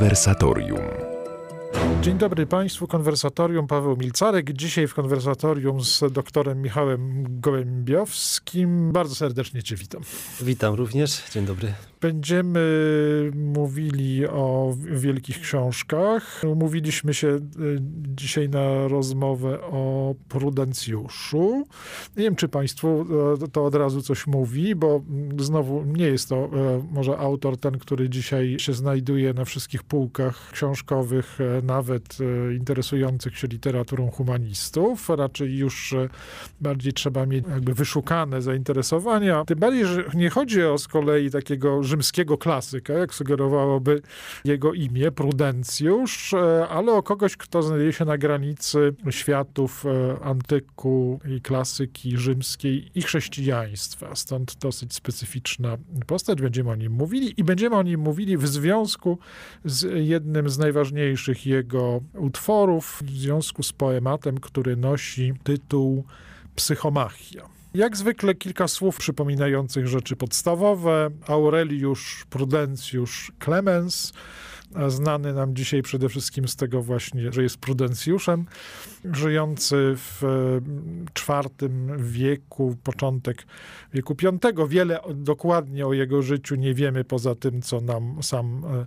Konwersatorium. Dzień dobry Państwu, konwersatorium Paweł Milcarek. Dzisiaj w konwersatorium z doktorem Michałem Gołębiowskim. Bardzo serdecznie Cię witam. Witam również, dzień dobry. Będziemy mówili o wielkich książkach. Umówiliśmy się e, dzisiaj na rozmowę o Prudencjuszu. Nie wiem, czy Państwu e, to od razu coś mówi, bo znowu nie jest to e, może autor ten, który dzisiaj się znajduje na wszystkich półkach książkowych, nawet interesujących się literaturą humanistów. Raczej już bardziej trzeba mieć jakby wyszukane zainteresowania. Tym bardziej, że nie chodzi o z kolei takiego rzymskiego klasyka, jak sugerowałoby jego imię, Prudencjusz, e, ale o kogoś, kto znajduje się na granicy światów e, antyku i klasyki rzymskiej i chrześcijaństwa. Stąd dosyć specyficzna postać. Będziemy o nim mówili i będziemy o nim mówili w związku z jednym z najważniejszych jego utworów, w związku z poematem, który nosi tytuł Psychomachia. Jak zwykle kilka słów przypominających rzeczy podstawowe. Aureliusz Prudencjusz Clemens, znany nam dzisiaj przede wszystkim z tego właśnie, że jest prudencjuszem, żyjący w IV wieku, początek wieku V. Wiele dokładnie o jego życiu nie wiemy, poza tym, co nam sam e,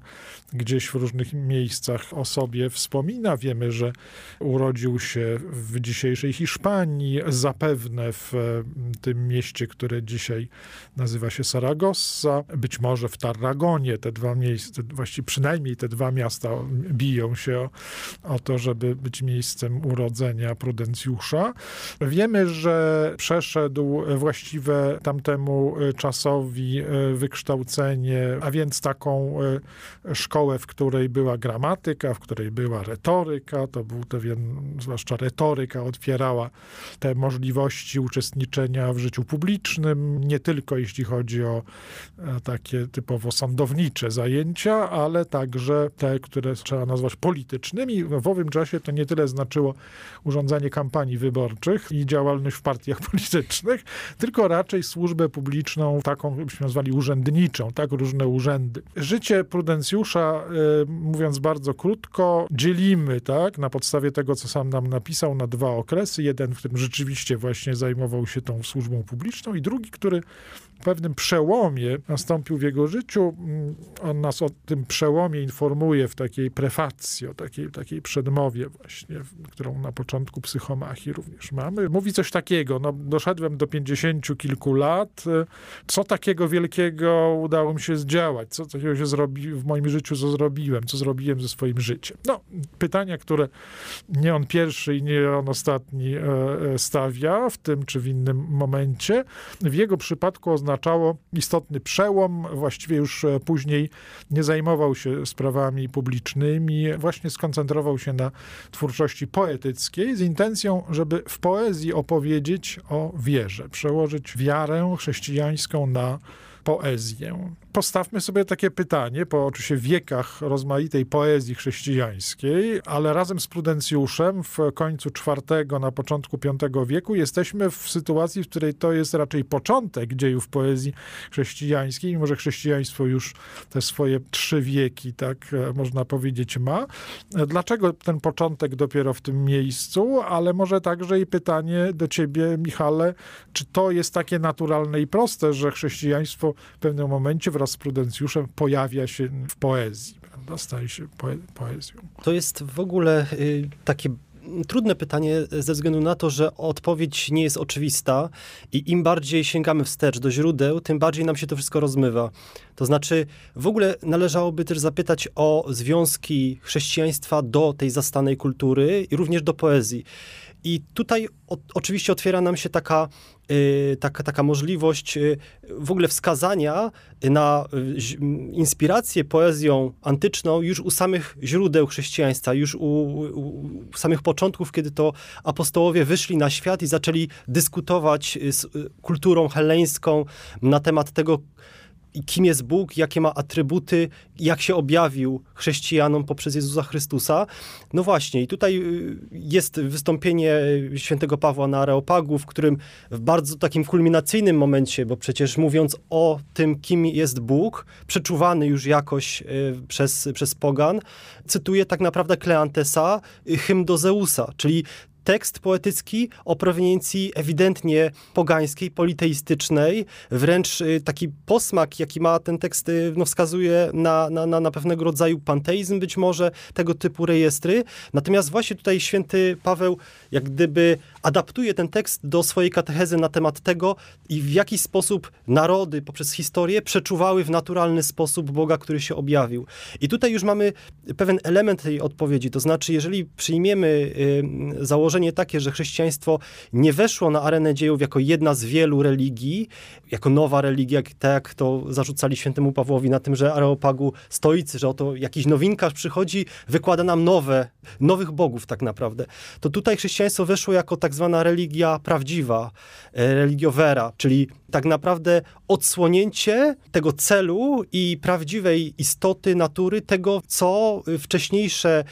gdzieś w różnych miejscach o sobie wspomina. Wiemy, że urodził się w dzisiejszej Hiszpanii, zapewne w tym mieście, które dzisiaj nazywa się Saragossa, być może w Tarragonie. Te dwa miejsca, właściwie przynajmniej te dwa miasta biją się o, o to, żeby być miejscem urodzenia Prudencjusza. Wiemy, że przeszedł właściwe tamtemu czasowi wykształcenie, a więc taką szkołę, w której była gramatyka, w której była retoryka. To był to, zwłaszcza retoryka, otwierała te możliwości uczestniczenia w życiu publicznym, nie tylko jeśli chodzi o takie typowo sądownicze zajęcia, ale także te, które trzeba nazwać politycznymi. W owym czasie to nie tyle znaczyło urządzanie kampanii wyborczych i działalność w partiach politycznych, tylko raczej służbę publiczną, taką, byśmy nazwali urzędniczą, tak, różne urzędy. Życie Prudencjusza, mówiąc bardzo krótko, dzielimy, tak, na podstawie tego, co sam nam napisał, na dwa okresy. Jeden, w którym rzeczywiście właśnie zajmował się tą służbą publiczną i drugi, który pewnym przełomie nastąpił w jego życiu. On nas o tym przełomie informuje w takiej prefacji, o takiej, takiej przedmowie właśnie, którą na początku psychomachii również mamy. Mówi coś takiego, no doszedłem do pięćdziesięciu kilku lat, co takiego wielkiego udało mi się zdziałać, co takiego się zrobi w moim życiu, co zrobiłem, co zrobiłem ze swoim życiem. No, pytania, które nie on pierwszy i nie on ostatni stawia w tym czy w innym momencie. W jego przypadku oznaczało istotny przełom, właściwie już później nie zajmował się sprawami publicznymi, właśnie skoncentrował się na twórczości poetyckiej z intencją, żeby w poezji opowiedzieć o wierze, przełożyć wiarę chrześcijańską na poezję. Postawmy sobie takie pytanie, po oczywiście wiekach rozmaitej poezji chrześcijańskiej, ale razem z Prudencjuszem w końcu IV, na początku V wieku jesteśmy w sytuacji, w której to jest raczej początek dziejów poezji chrześcijańskiej, mimo że chrześcijaństwo już te swoje trzy wieki, tak można powiedzieć, ma. Dlaczego ten początek dopiero w tym miejscu, ale może także i pytanie do ciebie, Michale, czy to jest takie naturalne i proste, że chrześcijaństwo w pewnym momencie wraz z Prudencjuszem pojawia się w poezji, prawda? staje się poe poezją. To jest w ogóle y, takie trudne pytanie ze względu na to, że odpowiedź nie jest oczywista i im bardziej sięgamy wstecz do źródeł, tym bardziej nam się to wszystko rozmywa. To znaczy, w ogóle należałoby też zapytać o związki chrześcijaństwa do tej zastanej kultury i również do poezji. I tutaj o, oczywiście otwiera nam się taka, y, taka, taka możliwość y, w ogóle wskazania na y, inspirację poezją antyczną już u samych źródeł chrześcijaństwa, już u, u, u, samych początków, kiedy to apostołowie wyszli na świat i zaczęli dyskutować z kulturą helleńską na temat tego, kim jest Bóg, jakie ma atrybuty, jak się objawił chrześcijanom poprzez Jezusa Chrystusa. No właśnie, i tutaj y, jest wystąpienie świętego Pawła na Areopagu, w którym w bardzo takim kulminacyjnym momencie, bo przecież mówiąc o tym, kim jest Bóg, przeczuwany już jakoś y, przez, przez pogan, cytuje tak naprawdę Kleantesa, y, hymn do Zeusa, czyli tekst poetycki o proweniencji ewidentnie pogańskiej, politeistycznej, wręcz y, taki posmak, jaki ma ten tekst, y, no, wskazuje na, na, na, na pewnego rodzaju panteizm być może, tego typu rejestry. Natomiast właśnie tutaj święty Paweł jak gdyby adaptuje ten tekst do swojej katechezy na temat tego i w jaki sposób narody poprzez historię przeczuwały w naturalny sposób Boga, który się objawił. I tutaj już mamy pewien element tej odpowiedzi, to znaczy jeżeli przyjmiemy y, założenie takie, że chrześcijaństwo nie weszło na arenę dziejów jako jedna z wielu religii, jako nowa religia, tak jak to zarzucali świętemu Pawłowi na tym, że Areopagu stoicy, że oto jakiś nowinkarz przychodzi, wykłada nam nowe, nowych bogów tak naprawdę, to tutaj chrześcijaństwo weszło jako tak zwana religia prawdziwa, e, religiowera, czyli tak naprawdę odsłonięcie tego celu i prawdziwej istoty natury, tego, co wcześniejsze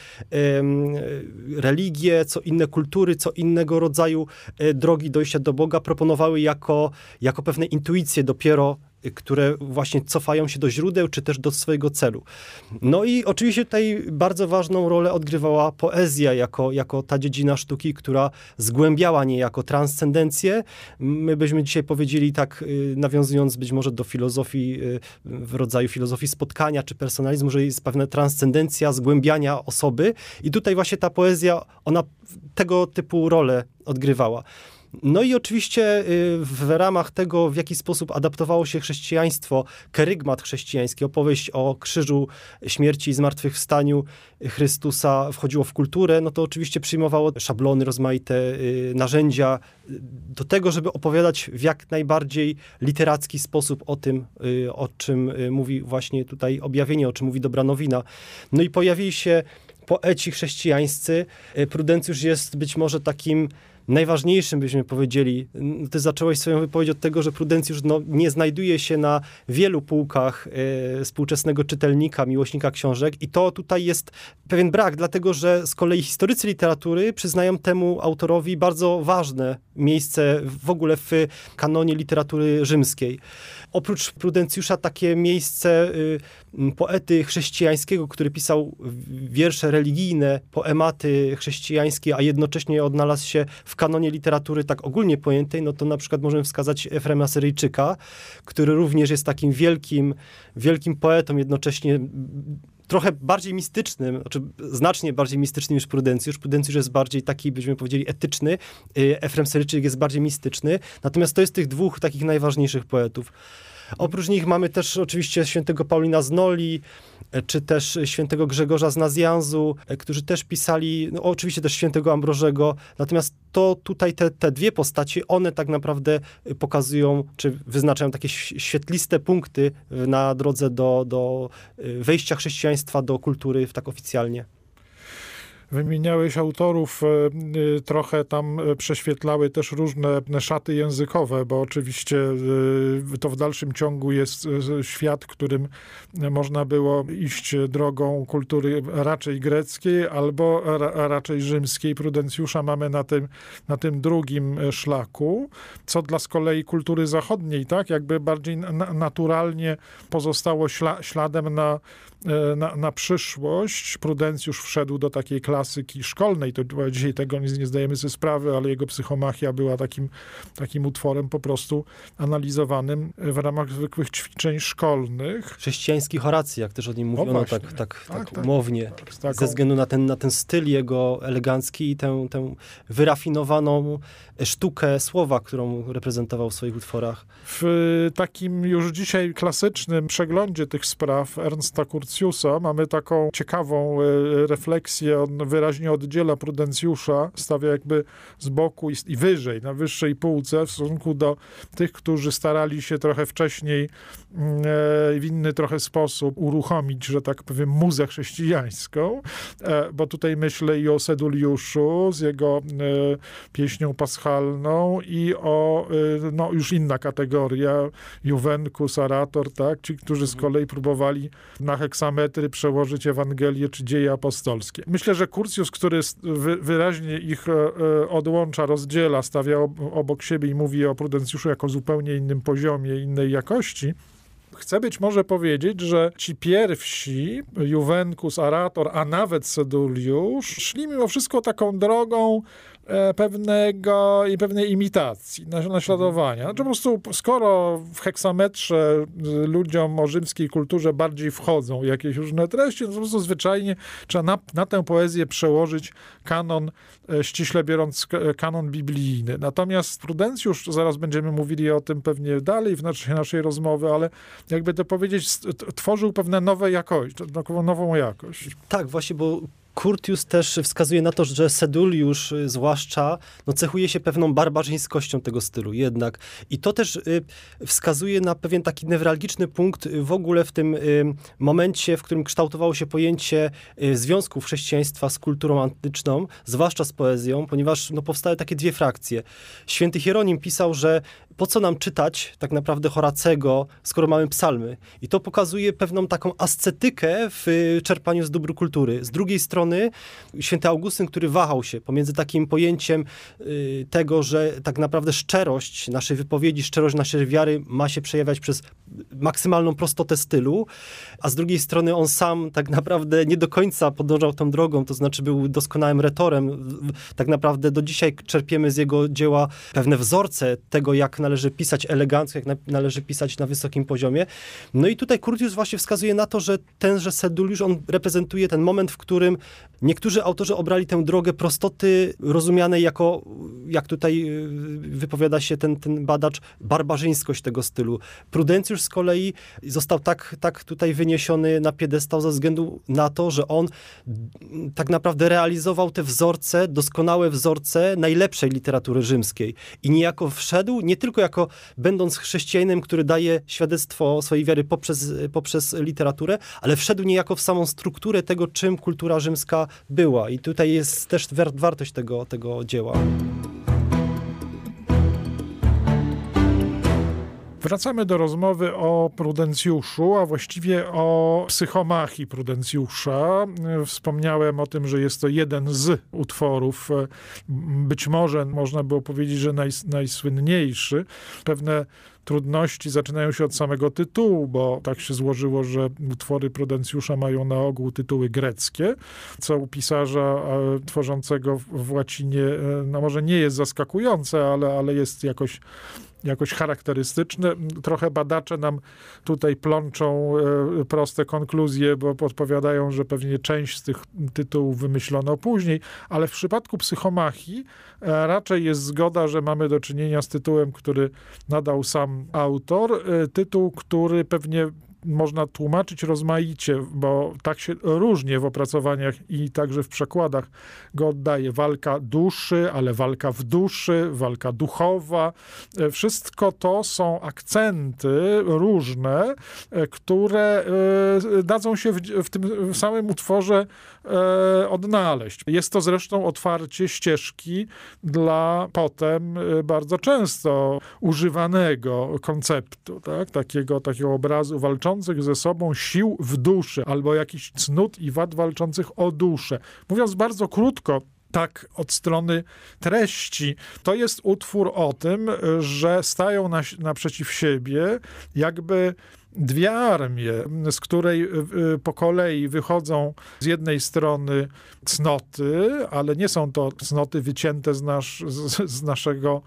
religie, co inne kultury, co innego rodzaju e, drogi dojścia do Boga proponowały jako, jako pewne intuicje dopiero które właśnie cofają się do źródeł, czy też do swojego celu. No i oczywiście tutaj bardzo ważną rolę odgrywała poezja, jako, jako ta dziedzina sztuki, która zgłębiała niejako transcendencję. My byśmy dzisiaj powiedzieli tak, y, nawiązując być może do filozofii, y, w rodzaju filozofii spotkania, czy personalizmu, że jest pewna transcendencja zgłębiania osoby i tutaj właśnie ta poezja, ona tego typu rolę odgrywała. No i oczywiście y, w ramach tego, w jaki sposób adaptowało się chrześcijaństwo, kerygmat chrześcijański, opowieść o krzyżu śmierci i zmartwychwstaniu Chrystusa wchodziło w kulturę, no to oczywiście przyjmowało szablony, rozmaite y, narzędzia y, do tego, żeby opowiadać w jak najbardziej literacki sposób o tym, o czym mówi właśnie tutaj objawienie, o czym mówi dobra nowina. No i pojawili się poeci chrześcijańscy. Prudencjusz jest być może takim najważniejszym, byśmy powiedzieli. Ty zacząłeś swoją wypowiedź od tego, że Prudencjusz no, nie znajduje się na wielu półkach e, współczesnego czytelnika, miłośnika książek i to tutaj jest pewien brak, dlatego że z kolei historycy literatury przyznają temu autorowi bardzo ważne miejsce w ogóle w kanonie literatury rzymskiej. Oprócz Prudencjusza takie miejsce y, poety chrześcijańskiego, który pisał wiersze religijne, poematy chrześcijańskie, a jednocześnie odnalazł się w kanonie literatury tak ogólnie pojętej, no to na przykład możemy wskazać Efrema Syryjczyka, który również jest takim wielkim, wielkim poetą, jednocześnie trochę bardziej mistycznym, znaczy znacznie bardziej mistycznym niż Prudencjusz. Prudencjusz jest bardziej taki, byśmy powiedzieli, etyczny. Y, Efrem Syryjczyk jest bardziej mistyczny. Natomiast to jest tych dwóch takich najważniejszych poetów. Oprócz nich mamy też oczywiście świętego Paulina z Noli, e, czy też świętego Grzegorza z Nazjanzu, e, którzy też pisali, no oczywiście też świętego Ambrożego, natomiast to tutaj te, te dwie postaci, one tak naprawdę pokazują, czy wyznaczają takie świetliste punkty na drodze do, do e, wejścia chrześcijaństwa do kultury tak oficjalnie. Wymieniałeś autorów, e, e, trochę tam e, prześwietlały też różne szaty językowe, bo oczywiście to w dalszym ciągu jest świat, którym można było iść drogą kultury raczej greckiej albo raczej rzymskiej. Prudencjusza mamy na tym, na tym drugim szlaku, co dla z kolei kultury zachodniej, tak, jakby bardziej naturalnie pozostało śladem na, na, na przyszłość. Prudencjusz wszedł do takiej klasy klasyki szkolnej. To dzisiaj tego nie, nie zdajemy sobie sprawy, ale jego psychomachia była takim, takim utworem po prostu analizowanym w ramach zwykłych ćwiczeń szkolnych. Chrześcijański Horacy, jak też o nim mówiono tak, tak, tak, tak, tak umownie, tak, taką... ze względu na ten, na ten styl jego elegancki i tę, tę wyrafinowaną sztukę słowa, którą reprezentował w swoich utworach. W takim już dzisiaj klasycznym przeglądzie tych spraw Ernsta Curtiusa mamy taką ciekawą e, refleksję, on wyraźnie oddziela Prudencjusza, stawia jakby z boku i, i wyżej, na wyższej półce w stosunku do tych, którzy starali się trochę wcześniej mm, e, w inny trochę sposób uruchomić, że tak powiem, muzę chrześcijańską, e, bo tutaj myślę i o Seduliuszu z jego pieśnią paschalną i o, no już inna kategoria, Juvencus, Arator, tak, ci, którzy z kolei próbowali na heksametry przełożyć Ewangelię czy dzieje apostolskie. Myślę, że Kurcjus, który wy, wyraźnie ich odłącza, rozdziela, stawia obok siebie i mówi o Prudencjuszu jako zupełnie innym poziomie, innej jakości, Chcę być może powiedzieć, że ci pierwsi, Juvencus, Arator, a nawet Seduliusz, szli mimo wszystko taką drogą E, pewnego i pewnej imitacji, naśladowania. Znaczy po prostu skoro w heksametrze ludziom o rzymskiej kulturze bardziej wchodzą jakieś różne treści, no to po prostu zwyczajnie trzeba na, na tę poezję przełożyć kanon, e, ściśle biorąc kanon biblijny. Natomiast Prudencjusz, zaraz będziemy mówili o tym pewnie dalej w naszej, naszej rozmowy, ale jakby to powiedzieć, tworzył pewne nowe jakość, nową jakość. Tak, właśnie, bo Curtius też wskazuje na to, że Seduliusz y, zwłaszcza no, cechuje się pewną barbarzyńskością tego stylu jednak. I to też y, wskazuje na pewien taki newralgiczny punkt y, w ogóle w tym momencie, w którym kształtowało się pojęcie związków chrześcijaństwa z kulturą antyczną, zwłaszcza z poezją, ponieważ no, powstały takie dwie frakcje. Święty Hieronim pisał, że po co nam czytać tak naprawdę Horacego, skoro mamy psalmy? I to pokazuje pewną taką ascetykę w y, czerpaniu z dóbr kultury. Z drugiej strony święty Augustyn, który wahał się pomiędzy takim pojęciem y, tego, że tak naprawdę szczerość naszej wypowiedzi, szczerość naszej wiary ma się przejawiać przez maksymalną prostotę stylu, a z drugiej strony on sam tak naprawdę nie do końca podążał tą drogą, to znaczy był doskonałym retorem. Tak naprawdę do dzisiaj czerpiemy z jego dzieła pewne wzorce tego, jak należy pisać elegancko, jak należy pisać na wysokim poziomie. No i tutaj Curtius właśnie wskazuje na to, że tenże Seduliusz, on reprezentuje ten moment, w którym niektórzy autorzy obrali tę drogę prostoty rozumianej jako, jak tutaj y, wypowiada się ten, ten badacz, barbarzyńskość tego stylu. Prudencjusz z kolei został tak, tak tutaj wyniesiony na piedestał ze względu na to, że on tak naprawdę realizował te wzorce, doskonałe wzorce najlepszej literatury rzymskiej. I niejako wszedł, nie tylko jako będąc chrześcijaninem, który daje świadectwo swojej wiary poprzez, poprzez literaturę, ale wszedł niejako w samą strukturę tego, czym kultura rzymska była. I tutaj jest też wartość tego, tego dzieła. Wracamy do rozmowy o Prudencjuszu, a właściwie o psychomachii Prudencjusza. Wspomniałem o tym, że jest to jeden z utworów, być może można było powiedzieć, że naj, najsłynniejszy. Pewne trudności zaczynają się od samego tytułu, bo tak się złożyło, że utwory Prudencjusza mają na ogół tytuły greckie, co u pisarza tworzącego w łacinie, e, no może nie jest zaskakujące, ale, ale jest jakoś jakoś charakterystyczne. Trochę badacze nam tutaj plączą e, proste konkluzje, bo podpowiadają, że pewnie część z tych tytułów wymyślono później, ale w przypadku psychomachii e, raczej jest zgoda, że mamy do czynienia z tytułem, który nadał sam autor, e, tytuł, który pewnie można tłumaczyć rozmaicie, bo tak się różnie w opracowaniach i także w przekładach go oddaje. Walka duszy, ale walka w duszy, walka duchowa. E, wszystko to są akcenty różne, e, które e, dadzą się w, tym samym utworze odnaleźć. Jest to zresztą otwarcie ścieżki dla potem bardzo często używanego konceptu, tak? takiego, takiego obrazu walczącego walczących ze sobą sił w duszy, albo jakichś cnót i wad walczących o duszę. Mówiąc bardzo krótko, tak od strony treści. To jest utwór o tym, że stają na, naprzeciw siebie jakby dwie armie, z której y, po kolei wychodzą z jednej strony cnoty, ale nie są to cnoty wycięte z, nasz, z, z naszego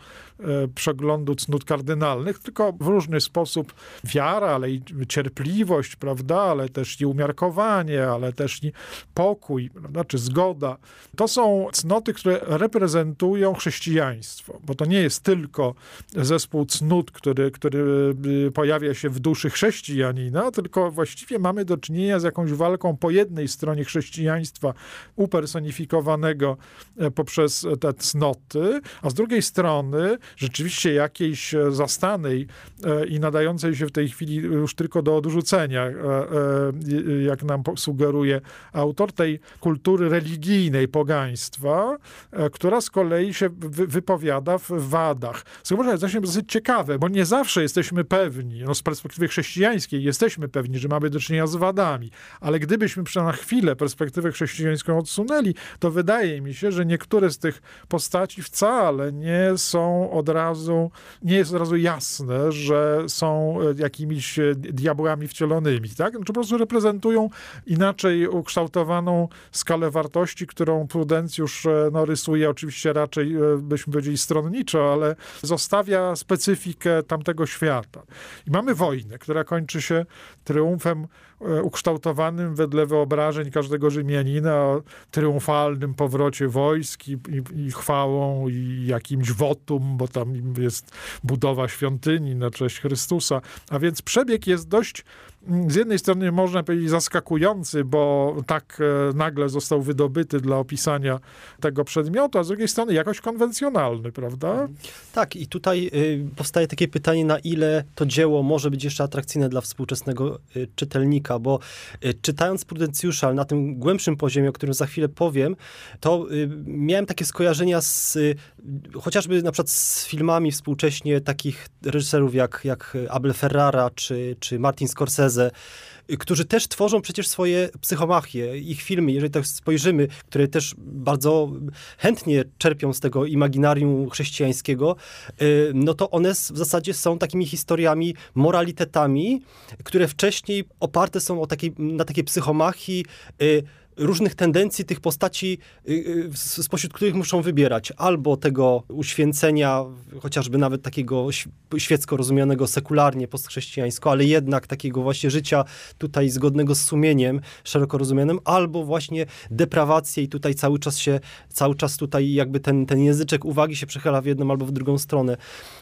przeglądu cnót kardynalnych, tylko w różny sposób wiara, ale i cierpliwość, prawda, ale też i umiarkowanie, ale też i pokój, prawda, czy zgoda. To są cnoty, które reprezentują chrześcijaństwo, bo to nie jest tylko zespół cnót, który, który y, pojawia się w duszy chrześcijan, chrześcijanina, tylko właściwie mamy do czynienia z jakąś walką po jednej stronie chrześcijaństwa upersonifikowanego e, poprzez te cnoty, a z drugiej strony rzeczywiście jakiejś zastanej e, i nadającej się w tej chwili już tylko do odrzucenia, jak nam sugeruje autor tej kultury religijnej pogaństwa, która z kolei się wypowiada w wadach. Zauważcie, to jest dosyć ciekawe, bo nie zawsze jesteśmy pewni, no z perspektywy chrześcijańskiej jesteśmy pewni, że mamy do czynienia z wadami, ale gdybyśmy na chwilę perspektywę chrześcijańską odsunęli, to wydaje mi się, że niektóre z tych postaci wcale nie są od razu, nie jest od razu jasne, że są e, jakimiś e, diabłami wcielonymi, tak? Znaczy po prostu reprezentują inaczej ukształtowaną skalę wartości, którą Prudencjusz e, no, rysuje oczywiście raczej, byśmy powiedzieli, stronniczo, ale zostawia specyfikę tamtego świata. I mamy wojnę, która kończy się triumfem e, ukształtowanym wedle wyobrażeń każdego Rzymianina o triumfalnym powrocie wojsk i, i, i, chwałą i jakimś wotum, bo tam jest budowa świątyni na cześć Chrystusa. A więc przebieg jest dość z jednej strony można powiedzieć zaskakujący, bo tak e, nagle został wydobyty dla opisania tego przedmiotu, a z drugiej strony jakoś konwencjonalny, prawda? Tak, i tutaj y, powstaje takie pytanie, na ile to dzieło może być jeszcze atrakcyjne dla współczesnego y, czytelnika, bo y, czytając Prudencjusza, na tym głębszym poziomie, o którym za chwilę powiem, to miałem takie skojarzenia z chociażby na przykład z filmami współcześnie takich reżyserów jak, jak Abel Ferrara czy, czy Martin Scorsese, którzy też tworzą przecież swoje psychomachie. Ich filmy, jeżeli tak spojrzymy, które też bardzo chętnie czerpią z tego imaginarium chrześcijańskiego, y, no to one w zasadzie są takimi historiami, moralitetami, które wcześniej oparte są o na takiej psychomachii, y, różnych tendencji tych postaci, y, y, spośród których muszą wybierać albo tego uświęcenia, chociażby nawet takiego świecko rozumianego sekularnie, postchrześcijańsko, ale jednak takiego właśnie życia tutaj zgodnego z sumieniem, szeroko rozumianym, albo właśnie deprawację i tutaj cały czas się, cały czas tutaj jakby ten, ten języczek uwagi się przechyla w jedną albo w drugą stronę.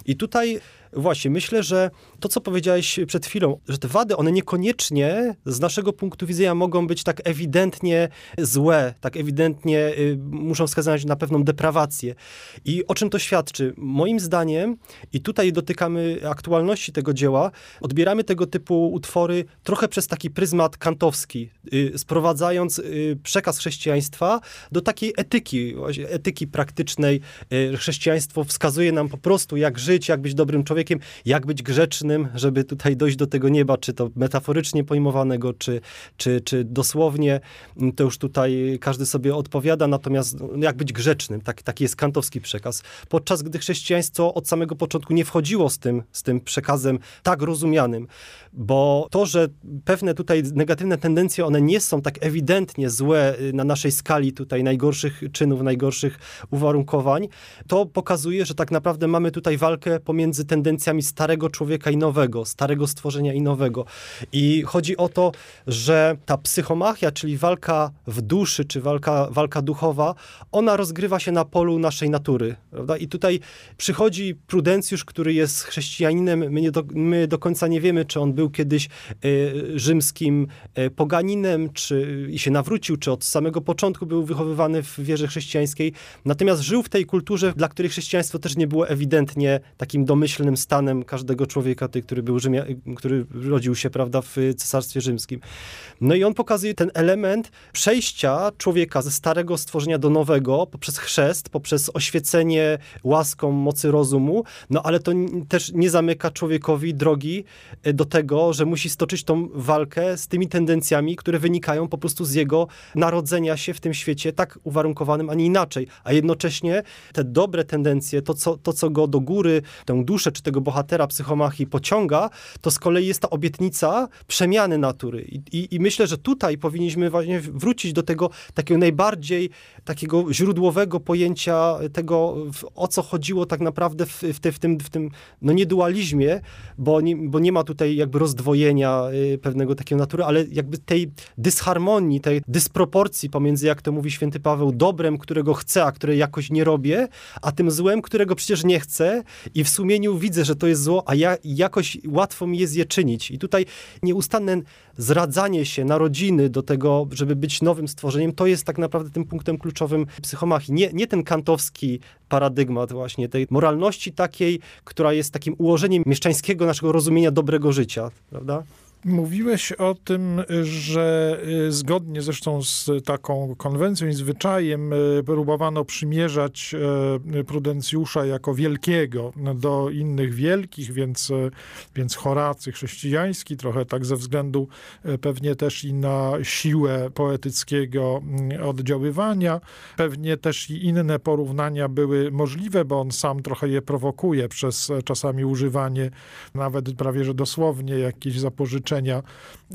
I tutaj Właśnie, myślę, że to, co powiedziałeś przed chwilą, że te wady, one niekoniecznie z naszego punktu widzenia mogą być tak ewidentnie złe, tak ewidentnie y, muszą wskazać na pewną deprawację. I o czym to świadczy? Moim zdaniem, i tutaj dotykamy aktualności tego dzieła, odbieramy tego typu utwory trochę przez taki pryzmat kantowski, y, sprowadzając y, przekaz chrześcijaństwa do takiej etyki, etyki praktycznej. Chrześcijaństwo wskazuje nam po prostu, jak żyć, jak być dobrym człowiekiem, człowiekiem, jak być grzecznym, żeby tutaj dojść do tego nieba, czy to metaforycznie pojmowanego, czy, czy, czy dosłownie, to już tutaj każdy sobie odpowiada, natomiast no, jak być grzecznym, tak, taki jest kantowski przekaz. Podczas gdy chrześcijaństwo od samego początku nie wchodziło z tym, z tym przekazem tak rozumianym, bo to, że pewne tutaj negatywne tendencje, one nie są tak ewidentnie złe y, na naszej skali tutaj najgorszych czynów, najgorszych uwarunkowań, to pokazuje, że tak naprawdę mamy tutaj walkę pomiędzy tendencjami starego człowieka i nowego, starego stworzenia i nowego. I chodzi o to, że ta psychomachia, czyli walka w duszy, czy walka, walka duchowa, ona rozgrywa się na polu naszej natury. Prawda? I tutaj przychodzi Prudencjusz, który jest chrześcijaninem, my, nie do, my do końca nie wiemy, czy on był kiedyś e, rzymskim e, poganinem, czy i się nawrócił, czy od samego początku był wychowywany w wierze chrześcijańskiej. Natomiast żył w tej kulturze, dla której chrześcijaństwo też nie było ewidentnie takim domyślnym stanem każdego człowieka, który był Rzymia, który rodził się, prawda, w cesarstwie rzymskim. No i on pokazuje ten element przejścia człowieka ze starego stworzenia do nowego poprzez chrzest, poprzez oświecenie łaską mocy rozumu, no ale to też nie zamyka człowiekowi drogi e, do tego, że musi stoczyć tą walkę z tymi tendencjami, które wynikają po prostu z jego narodzenia się w tym świecie tak uwarunkowanym, a nie inaczej. A jednocześnie te dobre tendencje, to co, to, co go do góry, tę duszę czy tego bohatera psychomachii pociąga, to z kolei jest ta obietnica przemiany natury. I, i, i myślę, że tutaj powinniśmy właśnie wrócić do tego takiego najbardziej takiego źródłowego pojęcia tego, o co chodziło tak naprawdę w, w, te, w tym, w tym no nie dualizmie, bo nie, bo nie ma tutaj jakby rozdwojenia y, pewnego takiego natury, ale jakby tej dysharmonii, tej dysproporcji pomiędzy, jak to mówi święty Paweł, dobrem, którego chcę, a które jakoś nie robię, a tym złem, którego przecież nie chcę i w sumieniu widzę widzę, że to jest zło, a ja jakoś łatwo mi jest je czynić. I tutaj nieustanne zradzanie się narodziny do tego, żeby być nowym stworzeniem, to jest tak naprawdę tym punktem kluczowym psychomachii. Nie, nie ten kantowski paradygmat właśnie tej moralności takiej, która jest takim ułożeniem mieszczańskiego naszego rozumienia dobrego życia, prawda? Mówiłeś o tym, że y, zgodnie zresztą z taką konwencją i zwyczajem y, próbowano przymierzać y, Prudencjusza jako wielkiego do innych wielkich, więc, więc Horacy chrześcijański, trochę tak ze względu pewnie też i na siłę poetyckiego mm, oddziaływania. Pewnie też i inne porównania były możliwe, bo on sam trochę je prowokuje przez czasami używanie nawet prawie że dosłownie jakichś zapożyczeń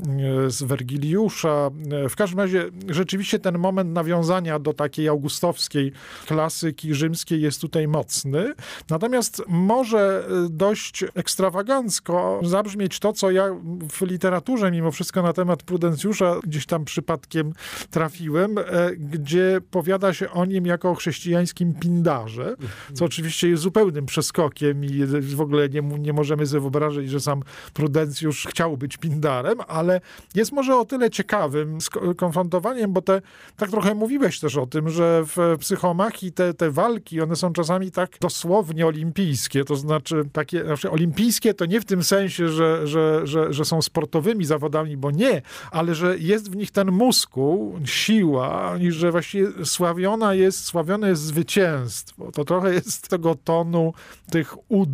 E, z Wergiliusza. E, w każdym razie rzeczywiście ten moment nawiązania do takiej augustowskiej klasyki rzymskiej jest tutaj mocny. Natomiast może e, dość ekstrawagancko zabrzmieć to, co ja w literaturze mimo wszystko na temat Prudencjusza gdzieś tam przypadkiem trafiłem, gdzie powiada się o nim jako o chrześcijańskim pindarze, co oczywiście jest zupełnym przeskokiem i w ogóle nie, nie możemy sobie wyobrazić, że sam Prudencjusz chciał być pindarzem, Pindarem, ale jest może o tyle ciekawym konfrontowaniem, bo te, tak trochę mówiłeś też o tym, że w psychomachii te, te walki, one są czasami tak dosłownie olimpijskie, to znaczy takie, znaczy olimpijskie to nie w tym sensie, że, że, że, że są sportowymi zawodami, bo nie, ale że jest w nich ten muskuł, siła i że właściwie sławiona jest, sławione jest zwycięstwo. To trochę jest tego tonu tych ud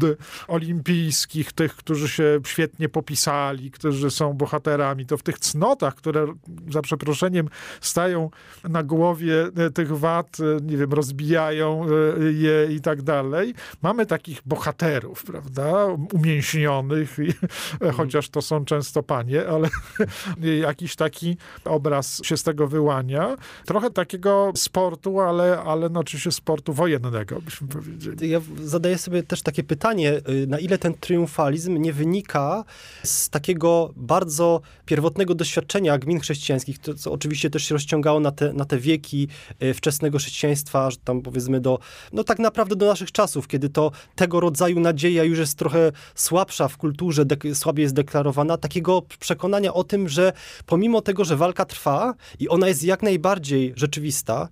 olimpijskich, tych, którzy się świetnie popisali, którzy którzy są bohaterami, to w tych cnotach, które za przeproszeniem stają na głowie e, tych wad, e, nie wiem, rozbijają e, je i tak dalej, mamy takich bohaterów, prawda, umięśnionych, mhm. chociaż to są często panie, ale jakiś taki obraz się z tego wyłania. Trochę takiego sportu, ale, ale no oczywiście sportu wojennego, byśmy powiedzieli. Ja zadaję sobie też takie pytanie, y, na ile ten triumfalizm nie wynika z takiego bardzo pierwotnego doświadczenia gmin chrześcijańskich, to, co oczywiście też się rozciągało na te, na te wieki e, wczesnego chrześcijaństwa, że tam powiedzmy do, no tak naprawdę do naszych czasów, kiedy to tego rodzaju nadzieja już jest trochę słabsza w kulturze, słabiej jest deklarowana, takiego przekonania o tym, że pomimo tego, że walka trwa i ona jest jak najbardziej rzeczywista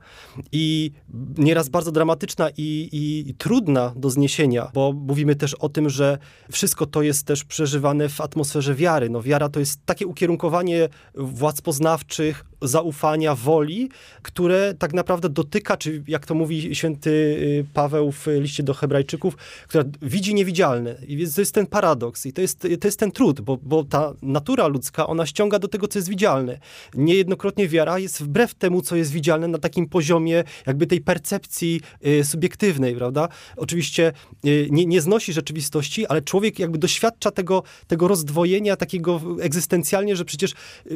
i nieraz bardzo dramatyczna i, i, i trudna do zniesienia, bo mówimy też o tym, że wszystko to jest też przeżywane w atmosferze wiary. No, wiara to jest takie ukierunkowanie władz poznawczych, zaufania, woli, które tak naprawdę dotyka, czy jak to mówi święty y, Paweł w liście do Hebrajczyków, która widzi niewidzialne. I to jest ten paradoks i to jest, to jest ten trud, bo, bo ta natura ludzka, ona ściąga do tego, co jest widzialne. Niejednokrotnie wiara jest wbrew temu, co jest widzialne na takim poziomie jakby tej percepcji y, subiektywnej, prawda? Oczywiście y, nie, nie znosi rzeczywistości, ale człowiek jakby doświadcza tego, tego rozdwojenia takiego egzystencjalnie, że przecież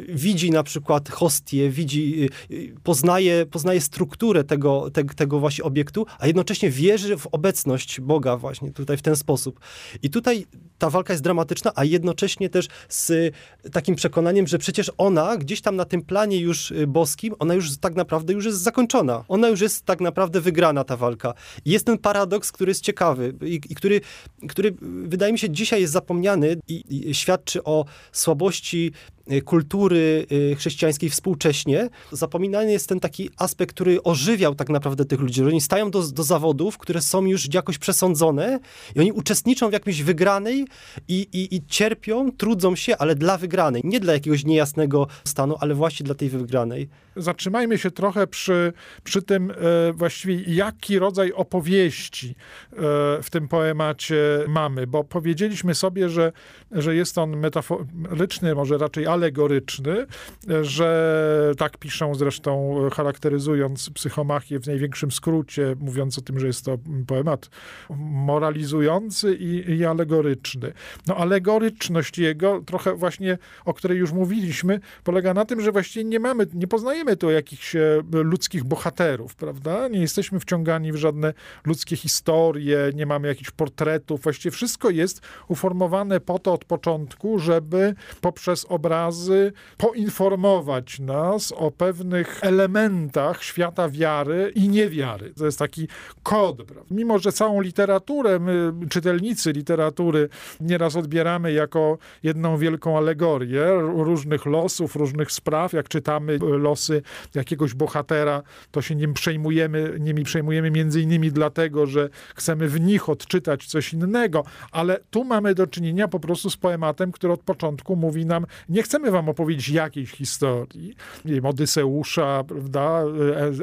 widzi na przykład hostię, widzi, y, y, poznaje, poznaje strukturę tego, te, tego właśnie obiektu, a jednocześnie wierzy w obecność Boga właśnie tutaj w ten sposób. I tutaj ta walka jest dramatyczna, a jednocześnie też z takim przekonaniem, że przecież ona gdzieś tam na tym planie już y, boskim, ona już tak naprawdę już jest zakończona. Ona już jest tak naprawdę wygrana ta walka. I jest ten paradoks, który jest ciekawy i, i który, który wydaje mi się dzisiaj jest zapomniany i, i świadczy o słabości kultury y, chrześcijańskiej współcześnie, zapominany jest ten taki aspekt, który ożywiał tak naprawdę tych ludzi, że oni stają do, do zawodów, które są już jakoś przesądzone i oni uczestniczą w jakimś wygranej i, i, i cierpią, trudzą się, ale dla wygranej, nie dla jakiegoś niejasnego stanu, ale właśnie dla tej wygranej. Zatrzymajmy się trochę przy, przy tym e, właściwie, jaki rodzaj opowieści e, w tym poemacie mamy, bo powiedzieliśmy sobie, że, że jest on metaforyczny, może raczej alegoryczny, że tak piszą zresztą charakteryzując psychomachię w największym skrócie, mówiąc o tym, że jest to poemat moralizujący i, i alegoryczny. No alegoryczność jego, trochę właśnie, o której już mówiliśmy, polega na tym, że właściwie nie mamy, nie poznajemy tu jakichś e, ludzkich bohaterów, prawda? Nie jesteśmy wciągani w żadne ludzkie historie, nie mamy jakichś portretów. Właściwie wszystko jest uformowane po to od początku, żeby poprzez obraz razy poinformować nas o pewnych elementach świata wiary i niewiary. To jest taki kod. Prawda? Mimo, że całą literaturę, my, czytelnicy literatury, nieraz odbieramy jako jedną wielką alegorię różnych losów, różnych spraw. Jak czytamy losy jakiegoś bohatera, to się nim przejmujemy, nimi przejmujemy między innymi dlatego, że chcemy w nich odczytać coś innego, ale tu mamy do czynienia po prostu z poematem, który od początku mówi nam, nie chcemy wam opowiedzieć jakiejś historii, nie wiem, Odyseusza, prawda,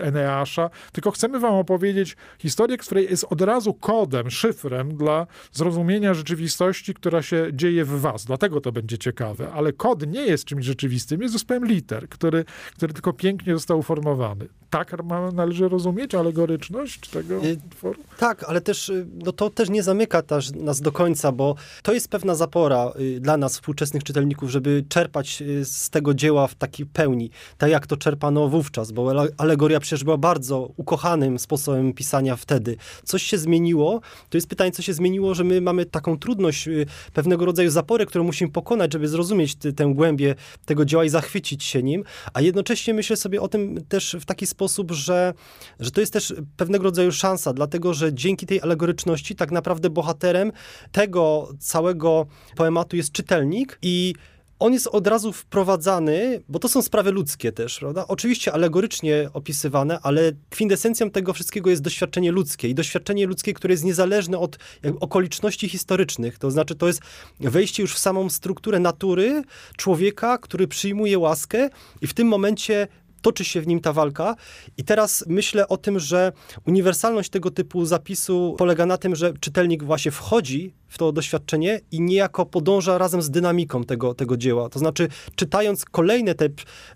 Eneasza, tylko chcemy wam opowiedzieć historię, której jest od razu kodem, szyfrem dla zrozumienia rzeczywistości, która się dzieje w was. Dlatego to będzie ciekawe. Ale kod nie jest czymś rzeczywistym, jest zespołem liter, który, który tylko pięknie został uformowany. Tak należy rozumieć alegoryczność tego utworu? Tak, ale też y, no to też nie zamyka też nas do końca, bo to jest pewna zapora y, dla nas, współczesnych czytelników, żeby czerpać y, z tego dzieła w takiej pełni, tak jak to czerpano wówczas, bo alegoria przecież była bardzo ukochanym sposobem pisania wtedy. Coś się zmieniło, to jest pytanie, co się zmieniło, że my mamy taką trudność, pewnego rodzaju zaporę, którą musimy pokonać, żeby zrozumieć tę głębię tego dzieła i zachwycić się nim, a jednocześnie myślę sobie o tym też w taki sposób, że, że to jest też pewnego rodzaju szansa, dlatego że dzięki tej alegoryczności tak naprawdę bohaterem tego całego poematu jest czytelnik i on jest od razu wprowadzany, bo to są sprawy ludzkie też, prawda? Oczywiście alegorycznie opisywane, ale kwintesencją tego wszystkiego jest doświadczenie ludzkie i doświadczenie ludzkie, które jest niezależne od okoliczności historycznych. To znaczy, to jest wejście już w samą strukturę natury człowieka, który przyjmuje łaskę i w tym momencie toczy się w nim ta walka. I teraz myślę o tym, że uniwersalność tego typu zapisu polega na tym, że czytelnik właśnie wchodzi w to doświadczenie i niejako podąża razem z dynamiką tego, tego dzieła. To znaczy, czytając kolejne te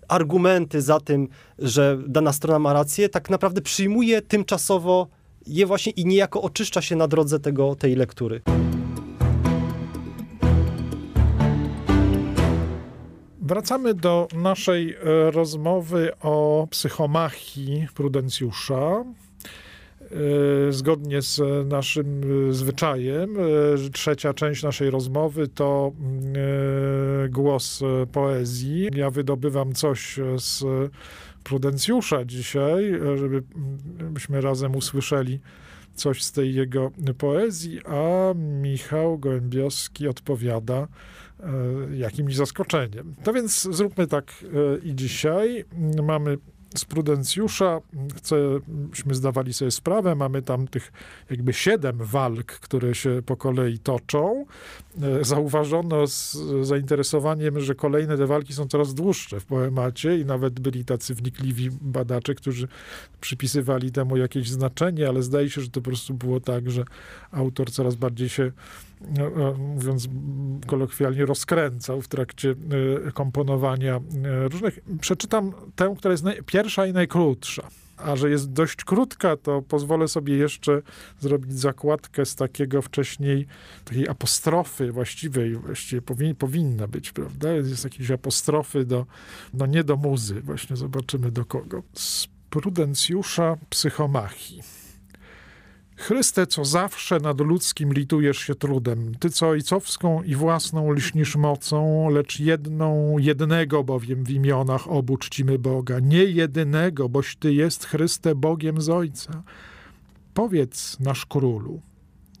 argumenty za tym, że dana strona ma rację, tak naprawdę przyjmuje tymczasowo je właśnie i niejako oczyszcza się na drodze tego, tej lektury. Wracamy do naszej e, rozmowy o psychomachii Prudencjusza. E, zgodnie z naszym e, zwyczajem, trzecia część naszej rozmowy to głos poezji. Ja wydobywam coś z Prudencjusza dzisiaj, żebyśmy razem usłyszeli coś z tej jego poezji, a Michał Gołębiowski odpowiada jakimś zaskoczeniem. To więc zróbmy tak e, i dzisiaj. Mamy z Prudencjusza, chcemy zdawali sobie sprawę, mamy tam tych jakby siedem walk, które się po kolei toczą. E, zauważono z zainteresowaniem, że kolejne te walki są coraz dłuższe w poemacie i nawet byli tacy wnikliwi badacze, którzy przypisywali temu jakieś znaczenie, ale zdaje się, że to po prostu było tak, że autor coraz bardziej się no, no, mówiąc kolokwialnie, rozkręcał w trakcie e, komponowania e, różnych. Przeczytam tę, która jest pierwsza i najkrótsza. A że jest dość krótka, to pozwolę sobie jeszcze zrobić zakładkę z takiego wcześniej, takiej apostrofy właściwej, właściwie powin, powinna być, prawda? Jest jakieś apostrofy do, no nie do muzy, właśnie zobaczymy do kogo. Z Prudencjusza Psychomachii. Chryste, co zawsze nad ludzkim litujesz się trudem, Ty, co ojcowską i własną liśnisz mocą, lecz jedną, jednego bowiem w imionach obu czcimy Boga, nie jedynego, boś Ty jest, Chryste, Bogiem z Ojca. Powiedz, nasz Królu,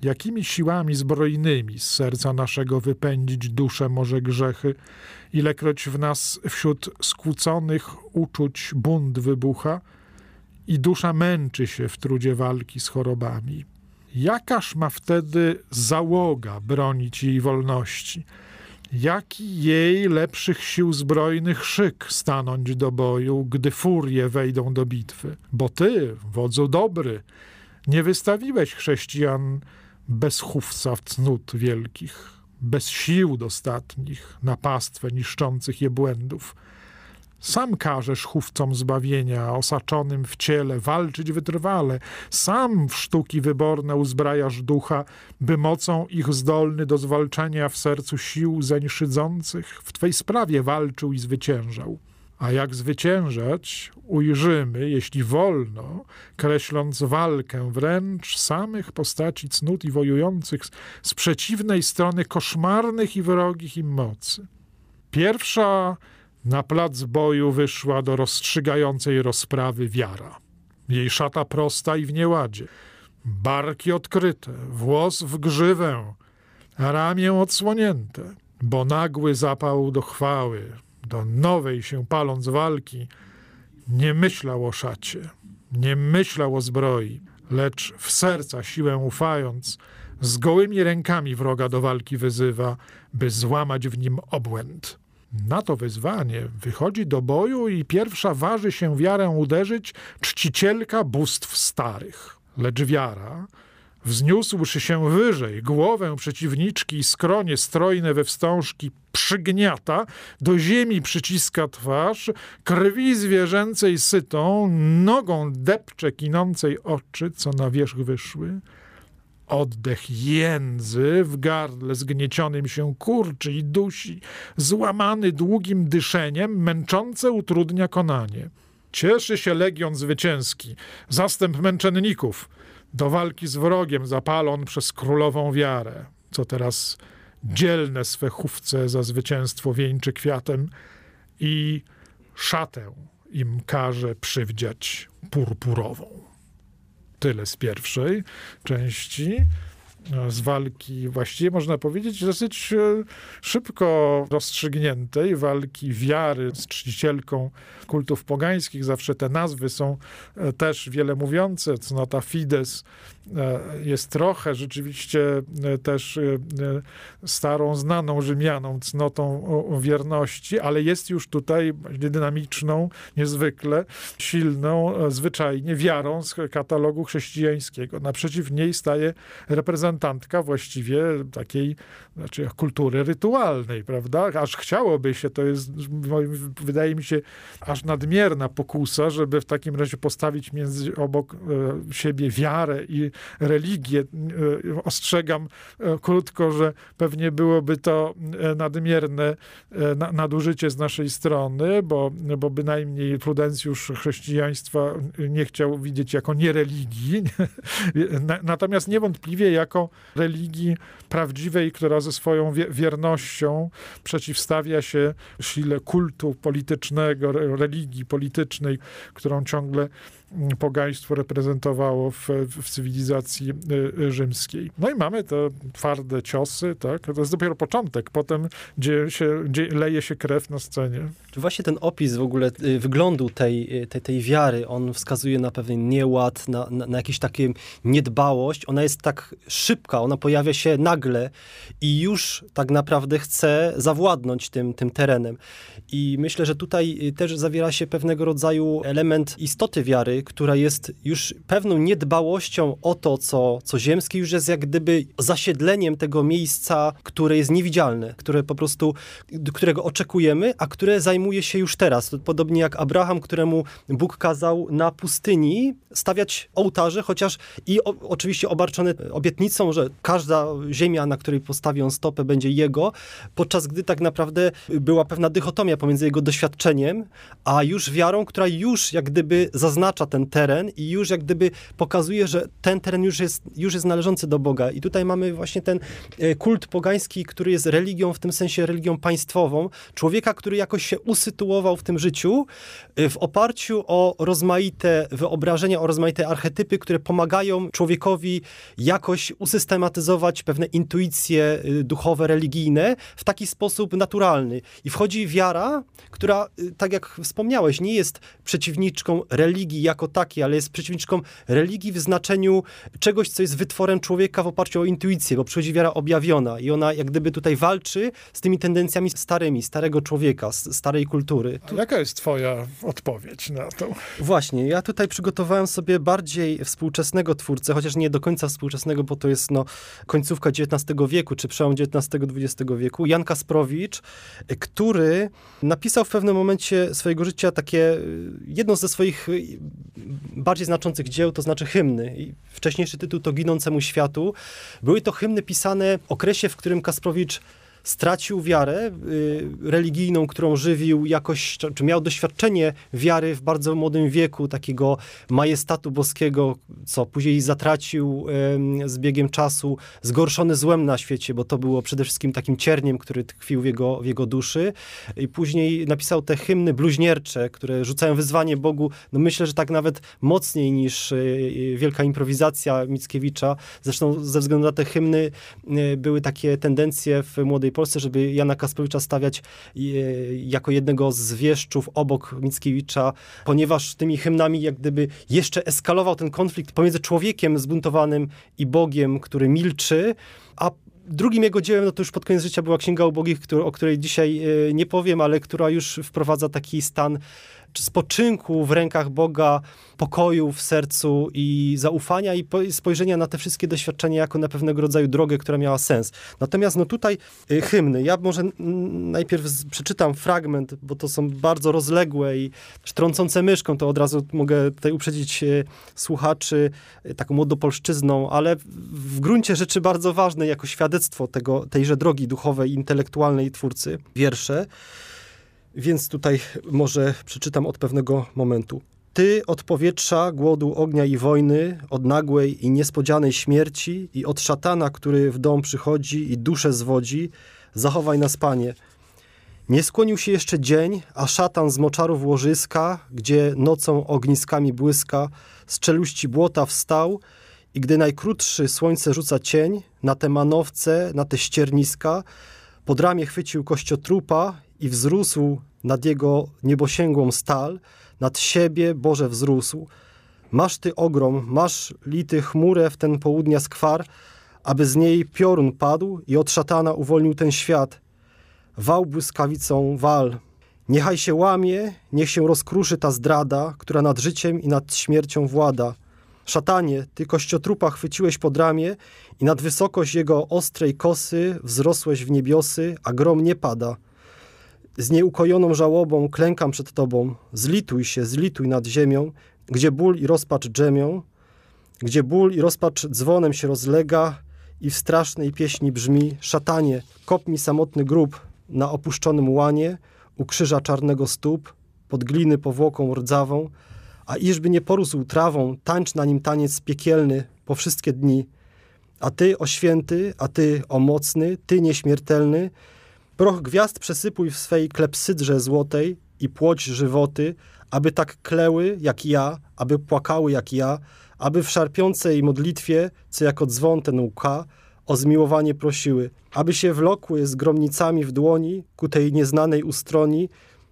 jakimi siłami zbrojnymi z serca naszego wypędzić duszę może grzechy, ilekroć w nas wśród skłóconych uczuć bunt wybucha – i dusza męczy się w trudzie walki z chorobami. Jakaż ma wtedy załoga bronić jej wolności? Jaki jej lepszych sił zbrojnych szyk stanąć do boju, gdy furie wejdą do bitwy? Bo ty, wodzu dobry, nie wystawiłeś chrześcijan bez chówca w cnót wielkich, bez sił dostatnich na pastwę niszczących je błędów sam każesz chówcom zbawienia, osaczonym w ciele, walczyć wytrwale. Sam w sztuki wyborne uzbrajasz ducha, by mocą ich zdolny do zwalczania w sercu sił zeń szydzących w Twej sprawie walczył i zwyciężał. A jak zwyciężać, ujrzymy, jeśli wolno, kreśląc walkę wręcz samych postaci cnót i wojujących z przeciwnej strony koszmarnych i wrogich im mocy. Pierwsza na plac boju wyszła do rozstrzygającej rozprawy wiara. Jej szata prosta i w nieładzie, barki odkryte, włos w grzywę, ramię odsłonięte, bo nagły zapał do chwały, do nowej się paląc walki, nie myślał o szacie, nie myślał o zbroi, lecz w serca siłę ufając, z gołymi rękami wroga do walki wyzywa, by złamać w nim obłęd. Na to wyzwanie wychodzi do boju i pierwsza waży się wiarę uderzyć czcicielka bóstw starych. Lecz wiara, wzniósłszy się wyżej, głowę przeciwniczki i skronie strojne we wstążki przygniata, do ziemi przyciska twarz, krwi zwierzęcej sytą, nogą depcze kinącej oczy, co na wierzch wyszły, Oddech jędzy w gardle zgniecionym się kurczy i dusi, złamany długim dyszeniem, męczące utrudnia konanie. Cieszy się legion zwycięski, zastęp męczenników, do walki z wrogiem zapalon przez królową wiarę, co teraz dzielne swe chówce za zwycięstwo wieńczy kwiatem i szatę im każe przywdziać purpurową. Tyle z pierwszej części z walki, właściwie można powiedzieć, dosyć e, szybko rozstrzygniętej, walki wiary z czcicielką kultów pogańskich. Zawsze te nazwy są e, też wiele mówiące. Cnota Fides jest trochę rzeczywiście też starą, znaną Rzymianą cnotą wierności, ale jest już tutaj dynamiczną, niezwykle silną, zwyczajnie wiarą z katalogu chrześcijańskiego. Naprzeciw niej staje reprezentant reprezentantka właściwie takiej znaczy kultury rytualnej, prawda? Aż chciałoby się, to jest, wydaje mi się, aż nadmierna pokusa, żeby w takim razie postawić między obok e, siebie wiarę i religię. E, ostrzegam e, krótko, że pewnie byłoby to nadmierne nadużycie z naszej strony, bo, bo bynajmniej prudencjusz chrześcijaństwa nie chciał widzieć jako niereligii, natomiast niewątpliwie jako religii prawdziwej, która ze swoją wiernością przeciwstawia się sile kultu politycznego, religii politycznej, którą ciągle pogaństwo reprezentowało w, w, cywilizacji y, y, rzymskiej. No i mamy te twarde ciosy, tak? To jest dopiero początek, potem dzieje się, dzieje, leje się krew na scenie. Właśnie ten opis w ogóle y, wyglądu tej, tej, tej wiary, on wskazuje na pewien nieład, na, na, na jakąś niedbałość. Ona jest tak szybka, ona pojawia się nagle i już tak naprawdę chce zawładnąć tym, tym terenem. I myślę, że tutaj też zawiera się pewnego rodzaju element istoty wiary, która jest już pewną niedbałością o to, co, co ziemskie, już jest jak gdyby zasiedleniem tego miejsca, które jest niewidzialne, które po prostu, którego oczekujemy, a które zajmuje się już teraz. Podobnie jak Abraham, któremu Bóg kazał na pustyni stawiać ołtarze, chociaż i o, oczywiście obarczone obietnicą, że każda ziemia, na której postawi on stopę, będzie jego, podczas gdy tak naprawdę była pewna dychotomia pomiędzy jego doświadczeniem, a już wiarą, która już jak gdyby zaznacza ten teren i już jak gdyby pokazuje, że ten teren już jest, już jest należący do Boga. I tutaj mamy właśnie ten e, kult pogański, który jest religią, w tym sensie religią państwową, człowieka, który jakoś się usytuował w tym życiu e, w oparciu o rozmaite wyobrażenia, o rozmaite archetypy, które pomagają człowiekowi jakoś usystematyzować pewne intuicje e, duchowe, religijne w taki sposób naturalny. I wchodzi wiara, która, tak jak wspomniałeś, nie jest przeciwniczką religii jako takiej, ale jest przeciwniczką religii w znaczeniu czegoś, co jest wytworem człowieka w oparciu o intuicję, bo przychodzi wiara objawiona i ona jak gdyby tutaj walczy z tymi tendencjami starymi, starego człowieka, starej kultury. A jaka jest twoja odpowiedź na to? Właśnie, ja tutaj przygotowałem sobie bardziej współczesnego twórcę, chociaż nie do końca współczesnego, bo to jest no, końcówka XIX wieku, czy przełom XIX-XX wieku, Jan Kasprowicz, który napisał w pewnym momencie swojego życia takie, jedno ze swoich bardziej znaczących dzieł, to znaczy hymny. I wcześniejszy tytuł to Ginącemu Światu. Były to hymny pisane w okresie, w którym Kasprowicz stracił wiarę y, religijną, którą żywił jakoś, czy miał doświadczenie wiary w bardzo młodym wieku, takiego majestatu boskiego, co później zatracił y, z biegiem czasu, zgorszony złem na świecie, bo to było przede wszystkim takim cierniem, który tkwił w jego, w jego duszy. I później napisał te hymny bluźniercze, które rzucają wyzwanie Bogu, no myślę, że tak nawet mocniej niż y, wielka improwizacja Mickiewicza. Zresztą ze względu na te hymny y, były takie tendencje w Młodej Polsce, żeby Jana Kasprowicza stawiać y, jako jednego z wieszczów obok Mickiewicza, ponieważ tymi hymnami jak gdyby jeszcze eskalował ten konflikt pomiędzy człowiekiem zbuntowanym i Bogiem, który milczy, a drugim jego dziełem, no to już pod koniec życia była Księga Ubogich, który, o której dzisiaj nie powiem, ale która już wprowadza taki stan spoczynku w rękach Boga, pokoju w sercu i zaufania i spojrzenia na te wszystkie doświadczenia jako na pewnego rodzaju drogę, która miała sens. Natomiast no tutaj y, hymny. Ja może najpierw przeczytam fragment, bo to są bardzo rozległe i trącące myszką, to od razu mogę tutaj uprzedzić y, słuchaczy y, taką młodopolszczyzną, ale w gruncie rzeczy bardzo ważne jako świadectwo tego, tejże drogi duchowej, intelektualnej twórcy. Wiersze. Więc tutaj może przeczytam od pewnego momentu. Ty od powietrza, głodu, ognia i wojny, od nagłej i niespodzianej śmierci i od szatana, który w dom przychodzi i duszę zwodzi, zachowaj nas, Panie. Nie skłonił się jeszcze dzień, a szatan z moczarów łożyska, gdzie nocą ogniskami błyska, z czeluści błota wstał i gdy najkrótszy słońce rzuca cień na te manowce, na te ścierniska, pod ramię chwycił kościotrupa i wzrósł nad jego niebosięgłą stal, nad siebie Boże wzrósł. Masz ty ogrom, masz lity chmurę w ten południa skwar, aby z niej piorun padł i od szatana uwolnił ten świat. Wał błyskawicą wal. Niechaj się łamie, niech się rozkruszy ta zdrada, która nad życiem i nad śmiercią włada. Szatanie, ty kościotrupa chwyciłeś pod ramię i nad wysokość jego ostrej kosy wzrosłeś w niebiosy, a grom nie pada. Z nieukojoną żałobą klękam przed Tobą. Zlituj się, zlituj nad ziemią, gdzie ból i rozpacz drzemią, gdzie ból i rozpacz dzwonem się rozlega i w strasznej pieśni brzmi Szatanie, kop mi samotny grób na opuszczonym łanie, u krzyża czarnego stóp, pod gliny powłoką rdzawą, a iżby nie porósł trawą, tańcz na nim taniec piekielny po wszystkie dni. A Ty, o święty, a Ty, o mocny, Ty nieśmiertelny, Proch gwiazd przesypuj w swej klepsydrze złotej i płoć żywoty, aby tak kleły jak ja, aby płakały jak ja, aby w szarpiącej modlitwie, co jako dzwon ten łka, o zmiłowanie prosiły, aby się wlokły z gromnicami w dłoni ku tej nieznanej ustroni,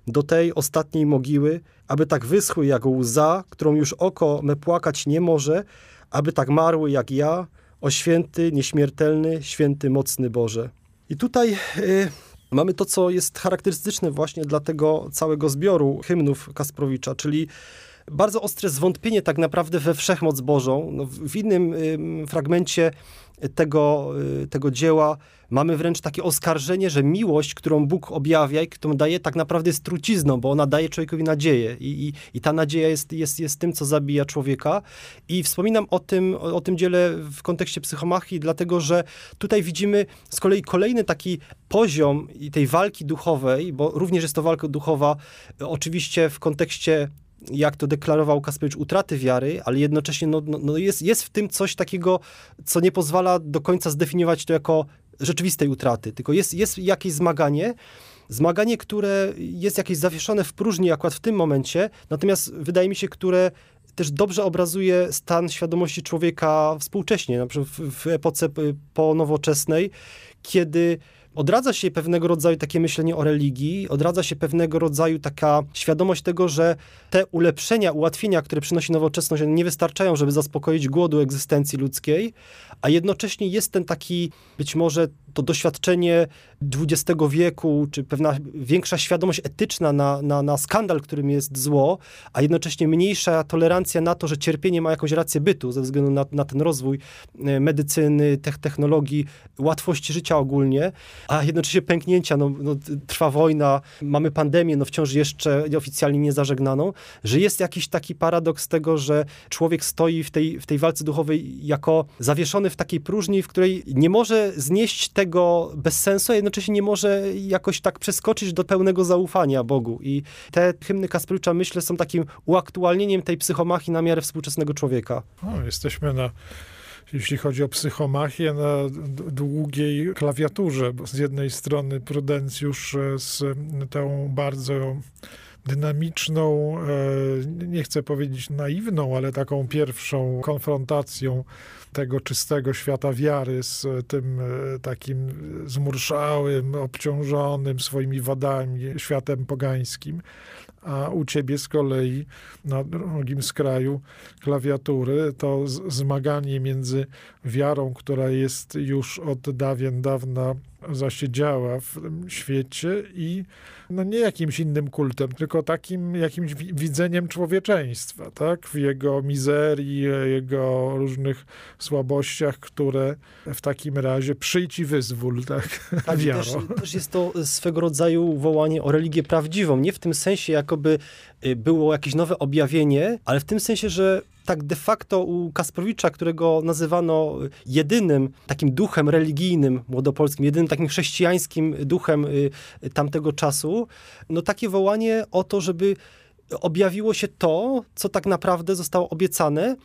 do tej ostatniej mogiły, aby tak wyschły jak łza, którą już oko me płakać nie może, aby tak marły jak ja, o święty, nieśmiertelny, święty, mocny Boże. I tutaj yy, mamy to, co jest charakterystyczne właśnie dla tego całego zbioru hymnów Kasprowicza, czyli bardzo ostre zwątpienie tak naprawdę we wszechmoc Bożą. No, w innym y, fragmencie tego, y, tego dzieła mamy wręcz takie oskarżenie, że miłość, którą Bóg objawia i którą daje, tak naprawdę jest trucizną, bo ona daje człowiekowi nadzieję i, i, i ta nadzieja jest, jest, jest tym, co zabija człowieka. I wspominam o tym, o, o tym dziele w kontekście psychomachii, dlatego że tutaj widzimy z kolei kolejny taki poziom tej walki duchowej, bo również jest to walka duchowa, oczywiście w kontekście jak to deklarował Kasprowicz, utraty wiary, ale jednocześnie no, no, no jest, jest w tym coś takiego, co nie pozwala do końca zdefiniować to jako rzeczywistej utraty, tylko jest, jest jakieś zmaganie, zmaganie, które jest jakieś zawieszone w próżni akurat w tym momencie, natomiast wydaje mi się, które też dobrze obrazuje stan świadomości człowieka współcześnie, na przykład w, w epoce ponowoczesnej, kiedy odradza się pewnego rodzaju takie myślenie o religii, odradza się pewnego rodzaju taka świadomość tego, że te ulepszenia, ułatwienia, które przynosi nowoczesność, nie wystarczają, żeby zaspokoić głodu egzystencji ludzkiej, a jednocześnie jest ten taki być może to doświadczenie XX wieku, czy pewna większa świadomość etyczna na, na, na skandal, którym jest zło, a jednocześnie mniejsza tolerancja na to, że cierpienie ma jakąś rację bytu ze względu na, na ten rozwój e, medycyny, technologii, łatwości życia ogólnie, a jednocześnie pęknięcia, no, no, trwa wojna, mamy pandemię, no wciąż jeszcze oficjalnie nie zażegnaną, że jest jakiś taki paradoks tego, że człowiek stoi w tej, w tej walce duchowej jako zawieszony w takiej próżni, w której nie może znieść tego bez sensu, a jednocześnie nie może jakoś tak przeskoczyć do pełnego zaufania Bogu. I te hymny Kasprycza, myślę, są takim uaktualnieniem tej psychomachii na miarę współczesnego człowieka. O, jesteśmy na jeśli chodzi o psychomachię, na długiej klawiaturze, bo z jednej strony Prudencjusz e, z tą bardzo dynamiczną, e, nie chcę powiedzieć naiwną, ale taką pierwszą konfrontacją tego czystego świata wiary z tym e, takim zmurszałym, obciążonym swoimi wadami światem pogańskim. A u ciebie z kolei na drugim skraju klawiatury to zmaganie między wiarą, która jest już od dawien dawna zasiedziała w tym świecie i no nie jakimś innym kultem, tylko takim jakimś widzeniem człowieczeństwa, tak? W jego mizerii, jego różnych słabościach, które w takim razie przyjdź i wyzwól, tak? tak też, też jest to swego rodzaju wołanie o religię prawdziwą. Nie w tym sensie, jakoby y, było jakieś nowe objawienie, ale w tym sensie, że tak de facto u Kasprowicza, którego nazywano jedynym takim duchem religijnym młodopolskim, jedynym takim chrześcijańskim duchem y, tamtego czasu, no takie wołanie o to, żeby objawiło się to, co tak naprawdę zostało obiecane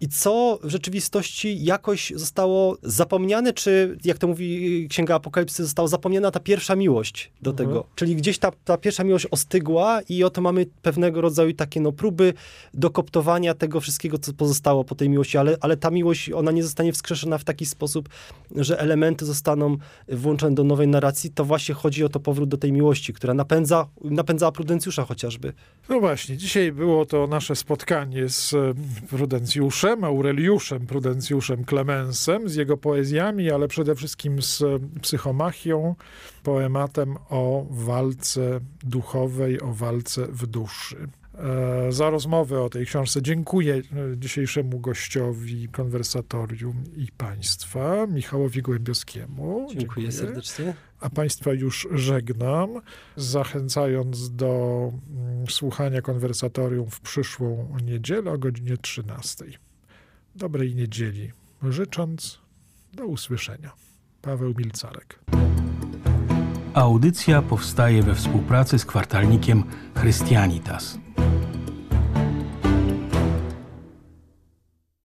i co w rzeczywistości jakoś zostało zapomniane, czy jak to mówi Księga Apokalipsy, została zapomniana ta pierwsza miłość do mhm. tego. Czyli gdzieś ta, ta pierwsza miłość ostygła i oto mamy pewnego rodzaju takie no, próby dokoptowania tego wszystkiego, co pozostało po tej miłości, ale, ale ta miłość, ona nie zostanie wskrzeszona w taki sposób, że elementy zostaną włączone do nowej narracji. To właśnie chodzi o to powrót do tej miłości, która napędza, napędzała Prudencjusza chociażby. No właśnie, dzisiaj było to nasze spotkanie z Prudencjuszem, Aureliuszem Prudencjuszem Klemensem, z jego poezjami, ale przede wszystkim z psychomachią, poematem o walce duchowej, o walce w duszy. E, za rozmowę o tej książce dziękuję e, dzisiejszemu gościowi konwersatorium i państwa, Michałowi Głębioskiemu. Dziękuję, dziękuję. serdecznie. A państwa już żegnam, zachęcając do mm, słuchania konwersatorium w przyszłą niedzielę o godzinie 13 dobrej niedzieli, życząc do usłyszenia. Paweł Milcarek. Audycja powstaje we współpracy z kwartalnikiem Christianitas.